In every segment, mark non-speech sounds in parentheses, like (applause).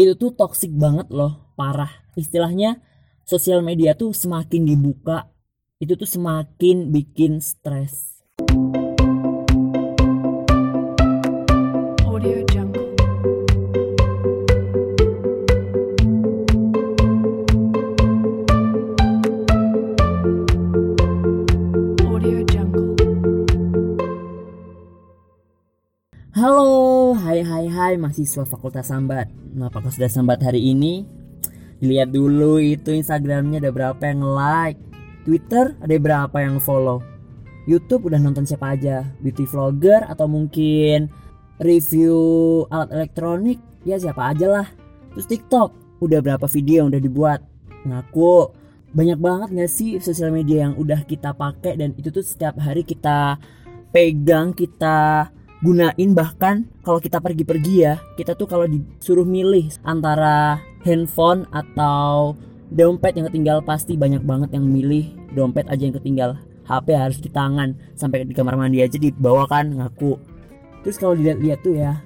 itu tuh toxic banget loh parah. Istilahnya sosial media tuh semakin dibuka itu tuh semakin bikin stres hai mahasiswa Fakultas Sambat. Nah, sudah sambat hari ini? Dilihat dulu itu Instagramnya ada berapa yang like, Twitter ada berapa yang follow, YouTube udah nonton siapa aja, beauty vlogger atau mungkin review alat elektronik ya siapa aja lah. Terus TikTok udah berapa video yang udah dibuat. Ngaku banyak banget gak sih sosial media yang udah kita pakai dan itu tuh setiap hari kita pegang kita gunain bahkan kalau kita pergi-pergi ya kita tuh kalau disuruh milih antara handphone atau dompet yang ketinggal pasti banyak banget yang milih dompet aja yang ketinggal. HP harus di tangan sampai di kamar mandi aja dibawa kan ngaku. Terus kalau dilihat-lihat tuh ya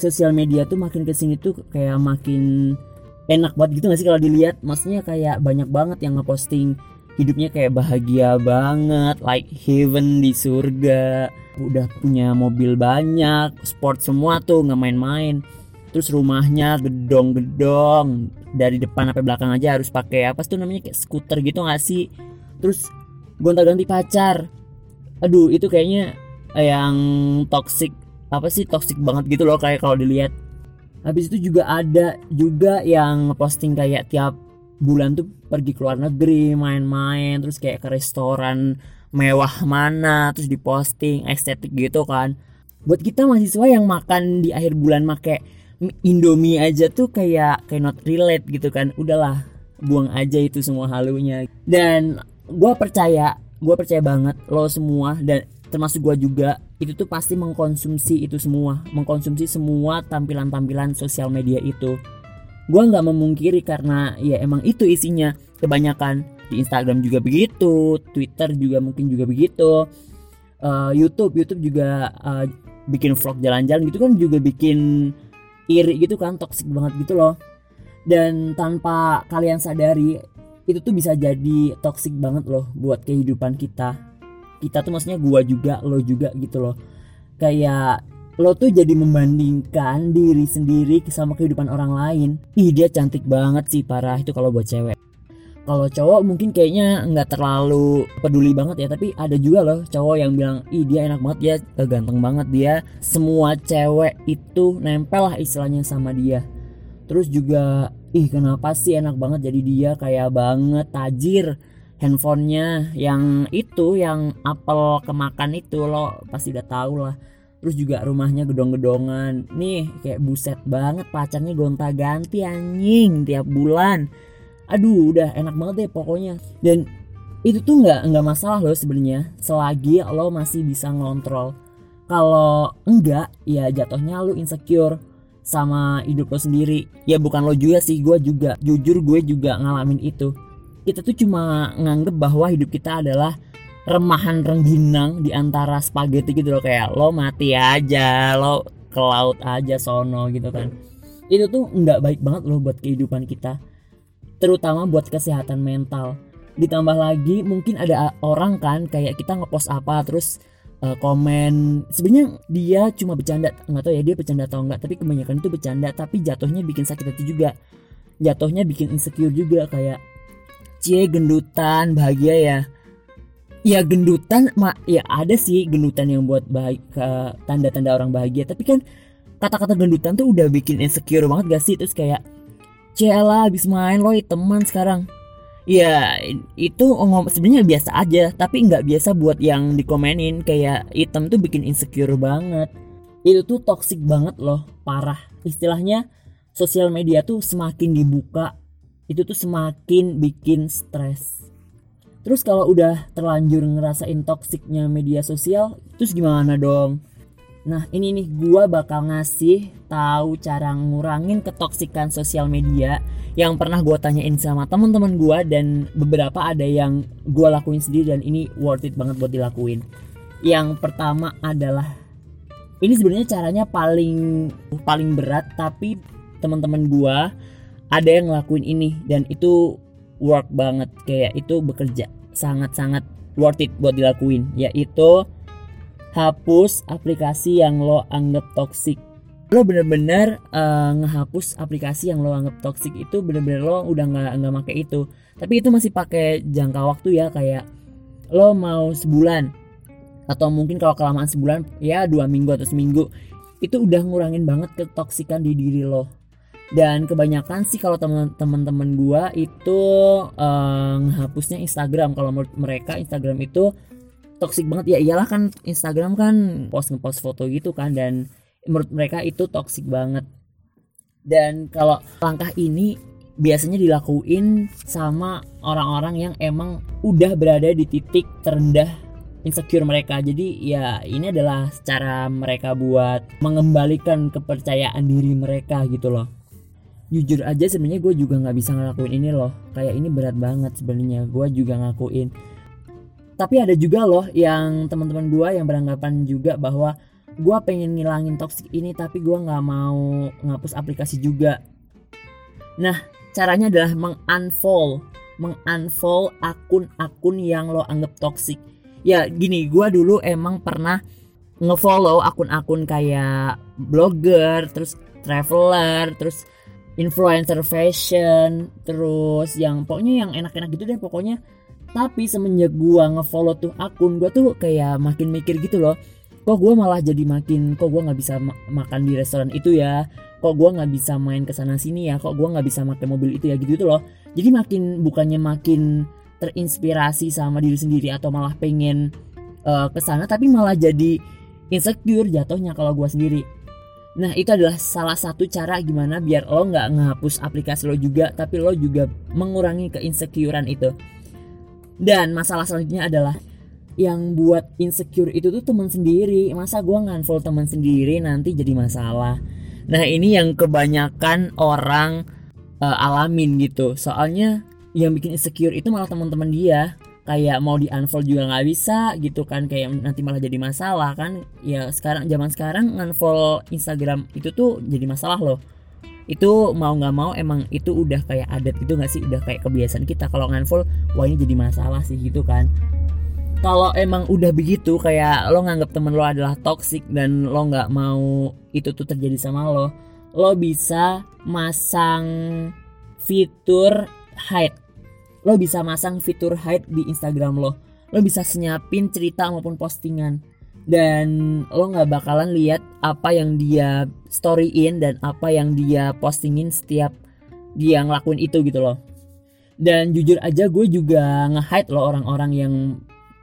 sosial media tuh makin ke sini tuh kayak makin enak banget gitu gak sih kalau dilihat? Maksudnya kayak banyak banget yang ngeposting hidupnya kayak bahagia banget like heaven di surga udah punya mobil banyak sport semua tuh nggak main-main. Terus rumahnya gedong-gedong dari depan sampai belakang aja harus pakai apa tuh namanya kayak skuter gitu gak sih? Terus gonta-ganti pacar. Aduh itu kayaknya yang toxic apa sih toxic banget gitu loh kayak kalau dilihat. Habis itu juga ada juga yang posting kayak tiap bulan tuh pergi ke luar negeri main-main terus kayak ke restoran mewah mana terus diposting estetik gitu kan. Buat kita mahasiswa yang makan di akhir bulan make Indomie aja tuh kayak kayak not relate gitu kan. Udahlah buang aja itu semua halunya. Dan gue percaya gue percaya banget lo semua dan termasuk gue juga itu tuh pasti mengkonsumsi itu semua. Mengkonsumsi semua tampilan-tampilan sosial media itu gue nggak memungkiri karena ya emang itu isinya. Kebanyakan di Instagram juga begitu Twitter juga mungkin juga begitu. Eh, YouTube YouTube juga eh, bikin vlog jalan-jalan gitu kan juga bikin iri gitu kan toxic banget gitu loh. Dan tanpa kalian sadari itu tuh bisa jadi toxic banget loh buat kehidupan kita. Kita tuh maksudnya gua juga lo juga gitu loh. Kayak lo tuh jadi membandingkan diri sendiri sama kehidupan orang lain. Ih dia cantik banget sih parah itu kalau buat cewek. Kalau cowok mungkin kayaknya nggak terlalu peduli banget ya tapi ada juga loh cowok yang bilang ih dia enak banget eh, ganteng banget dia semua cewek itu nempel lah istilahnya sama dia. Terus juga ih kenapa sih enak banget jadi dia kayak banget tajir handphonenya yang itu yang apel kemakan itu lo pasti udah tahu lah terus juga rumahnya gedong-gedongan. Nih kayak buset banget pacarnya gonta-ganti anjing tiap bulan. Aduh udah enak banget deh pokoknya. Dan itu tuh nggak nggak masalah loh sebenarnya selagi lo masih bisa ngontrol. Kalau enggak ya jatuhnya lo insecure sama hidup lo sendiri. Ya bukan lo juga sih gue juga jujur gue juga ngalamin itu. Kita tuh cuma nganggep bahwa hidup kita adalah remahan rengginang di antara spaghetti gitu loh kayak lo mati aja lo ke laut aja sono gitu kan. Itu tuh nggak baik banget loh buat kehidupan kita terutama buat kesehatan mental. Ditambah lagi mungkin ada orang kan kayak kita ngepost apa terus uh, komen. Sebenarnya dia cuma bercanda nggak tahu ya dia bercanda atau enggak tapi kebanyakan itu bercanda tapi jatuhnya bikin sakit hati juga. Jatuhnya bikin insecure juga kayak cie gendutan bahagia ya ya gendutan mak ya ada sih gendutan yang buat bahagia tanda-tanda orang bahagia. Tapi kan kata-kata gendutan tuh udah bikin insecure banget gak sih? Terus kayak Cela habis main lo teman sekarang. Ya itu ngom sebenarnya biasa aja tapi nggak biasa buat yang dikomenin. Kayak item tuh bikin insecure banget. Itu tuh toxic banget loh parah. Istilahnya sosial media tuh semakin dibuka itu tuh semakin bikin stres terus kalau udah terlanjur ngerasain toksiknya media sosial terus gimana dong Nah ini nih gua bakal ngasih tahu cara ngurangin ketoksikan sosial media yang pernah gua tanyain sama teman-teman gua dan beberapa ada yang gua lakuin sendiri dan ini worth it banget buat dilakuin. Yang pertama adalah ini sebenarnya caranya paling paling berat tapi teman-teman gua ada yang ngelakuin ini dan itu work banget kayak itu bekerja sangat-sangat worth it buat dilakuin yaitu hapus aplikasi yang lo anggap toxic. Lo bener-bener eh, ngehapus aplikasi yang lo anggap toxic itu bener-bener lo udah nggak nggak make itu. Tapi itu masih pakai jangka waktu ya kayak lo mau sebulan atau mungkin kalau kelamaan sebulan ya dua minggu atau seminggu itu udah ngurangin banget ketoksikan di diri lo dan kebanyakan sih kalau teman-teman gua itu eh, ngehapusnya Instagram. Kalau menurut mereka Instagram itu toksik banget. Ya iyalah kan Instagram kan post ngepost foto gitu kan. Dan menurut mereka itu toksik banget. Dan kalau langkah ini biasanya dilakuin sama orang-orang yang emang udah berada di titik terendah insecure mereka. Jadi ya ini adalah cara mereka buat mengembalikan kepercayaan diri mereka gitu loh jujur aja sebenarnya gue juga nggak bisa ngelakuin ini loh. Kayak ini berat banget sebenarnya. Gue juga ngakuin tapi ada juga loh yang teman-teman gue yang beranggapan juga bahwa gue pengen ngilangin toxic ini tapi gue nggak mau ngapus aplikasi juga. Nah caranya adalah mengunfollow mengunfollow akun-akun yang lo anggap toxic. Ya gini gue dulu emang pernah ngefollow akun-akun kayak blogger terus traveler terus influencer fashion terus yang pokoknya yang enak-enak gitu deh pokoknya. Tapi semenjak gua ngefollow tuh akun gua tuh kayak makin mikir gitu loh. Kok gua malah jadi makin kok gua nggak bisa ma- makan di restoran itu ya? Kok gua nggak bisa main ke sana sini ya? Kok gua nggak bisa pakai mobil itu ya? Gitu gitu loh. Jadi makin bukannya makin terinspirasi sama diri sendiri atau malah pengen uh, ke sana tapi malah jadi insecure jatuhnya kalau gua sendiri Nah itu adalah salah satu cara gimana biar lo nggak ngehapus aplikasi lo juga tapi lo juga mengurangi keinsecurean itu. Dan masalah selanjutnya adalah yang buat insecure itu tuh teman sendiri. Masa gua nganfollow teman sendiri nanti jadi masalah. Nah ini yang kebanyakan orang uh, alamin gitu. Soalnya yang bikin insecure itu malah teman-teman dia kayak mau di unfollow juga nggak bisa gitu kan kayak nanti malah jadi masalah kan. Ya sekarang zaman sekarang unfollow Instagram itu tuh jadi masalah loh. Itu mau nggak mau emang itu udah kayak adat itu nggak sih? Udah kayak kebiasaan kita. Kalau unfollow wah ini jadi masalah sih gitu kan. Kalau emang udah begitu kayak lo nganggap temen lo adalah toxic dan lo nggak mau itu tuh terjadi sama lo lo bisa masang fitur hide lo bisa masang fitur hide di Instagram lo. Lo bisa senyapin cerita maupun postingan. Dan lo nggak bakalan lihat apa yang dia storyin dan apa yang dia postingin setiap dia ngelakuin itu gitu loh. Dan jujur aja gue juga nge-hide lo orang-orang yang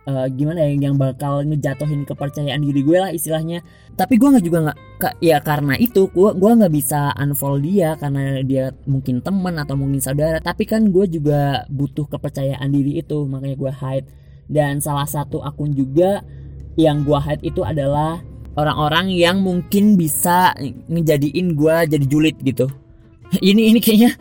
uh, gimana ya yang bakal ngejatuhin kepercayaan diri gue lah istilahnya. Tapi gue nggak juga nggak ya karena itu gue gue nggak bisa unfollow dia karena dia mungkin teman atau mungkin saudara. Tapi kan gue juga butuh kepercayaan diri itu makanya gue hide. Dan salah satu akun juga yang gue hide itu adalah orang-orang yang mungkin bisa ngejadiin gue jadi julid gitu. (laughs) Ini ini kayaknya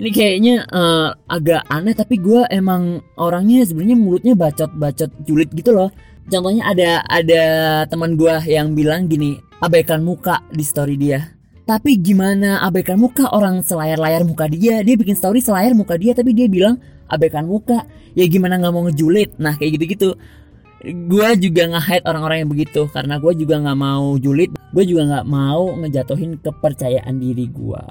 ini kayaknya uh, agak aneh tapi gue emang orangnya sebenarnya mulutnya bacot-bacot julid gitu loh. Contohnya ada ada teman gue yang bilang gini abaikan muka di story dia. Tapi gimana abaikan muka orang selayar-layar muka dia? Dia bikin story selayar muka dia tapi dia bilang abaikan muka. Ya gimana nggak mau ngejulit? Nah kayak gitu-gitu. Gue juga nge-hide orang-orang yang begitu karena gue juga nggak mau julid. Gue juga nggak mau ngejatuhin kepercayaan diri gue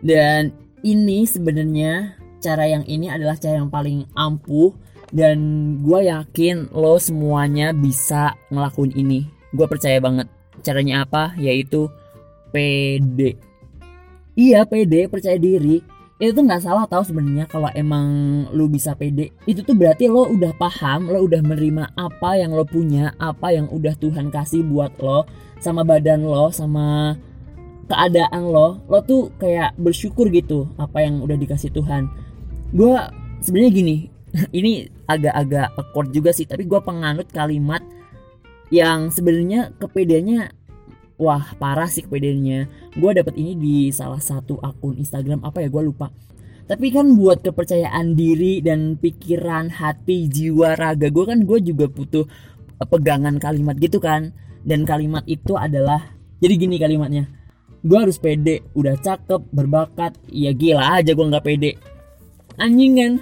dan ini sebenarnya cara yang ini adalah cara yang paling ampuh dan gue yakin lo semuanya bisa ngelakuin ini. Gue percaya banget. Caranya apa? Yaitu PD iya PD percaya diri. Itu tuh nggak salah tahu sebenarnya kalau emang lu bisa pede itu tuh berarti lo udah paham lo udah menerima apa yang lo punya apa yang udah Tuhan kasih buat lo sama badan lo sama keadaan lo lo tuh kayak bersyukur gitu apa yang udah dikasih Tuhan. Gue sebenarnya gini (laughs) ini agak-agak awkward juga sih tapi gue penganut kalimat yang sebenarnya kepedeannya wah parah sih kepedeannya. Gue dapet ini di salah satu akun Instagram apa ya gue lupa. Tapi kan buat kepercayaan diri dan pikiran hati jiwa raga gue kan gue juga butuh pegangan kalimat gitu kan. Dan kalimat itu adalah jadi gini kalimatnya gue harus pede. Udah cakep berbakat. Ya gila aja gue nggak pede. Anjing kan?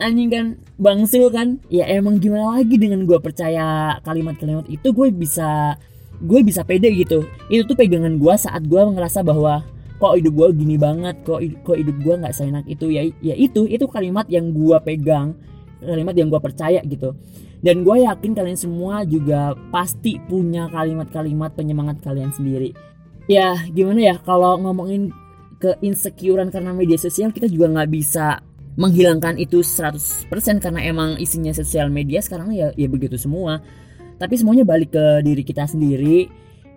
Anjing kan? Bangsil kan? Ya emang gimana lagi dengan gue percaya kalimat-kalimat itu? Gue bisa gue bisa pede gitu. Itu tuh pegangan gue saat gue ngerasa bahwa kok hidup gue gini banget kok kok hidup gue nggak seenak itu. Ya ya itu itu kalimat yang gue pegang kalimat yang gue percaya gitu. Dan gue yakin kalian semua juga pasti punya kalimat-kalimat penyemangat kalian sendiri ya gimana ya kalau ngomongin ke insecurean karena media sosial kita juga nggak bisa menghilangkan itu 100% karena emang isinya sosial media sekarang ya ya begitu semua. Tapi semuanya balik ke diri kita sendiri.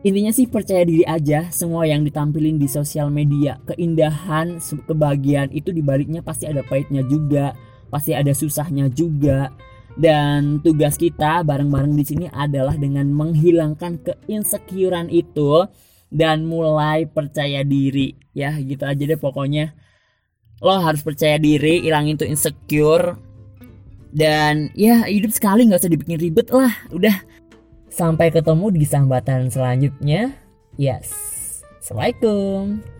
Intinya sih percaya diri aja semua yang ditampilin di sosial media keindahan kebahagiaan itu dibaliknya pasti ada pahitnya juga pasti ada susahnya juga. Dan tugas kita bareng-bareng di sini adalah dengan menghilangkan keinsecurean itu dan mulai percaya diri. Ya gitu aja deh pokoknya. Lo harus percaya diri hilangin tuh insecure. Dan ya hidup sekali nggak usah dibikin ribet lah. Udah. Sampai ketemu di sambatan selanjutnya. Yes. Assalamualaikum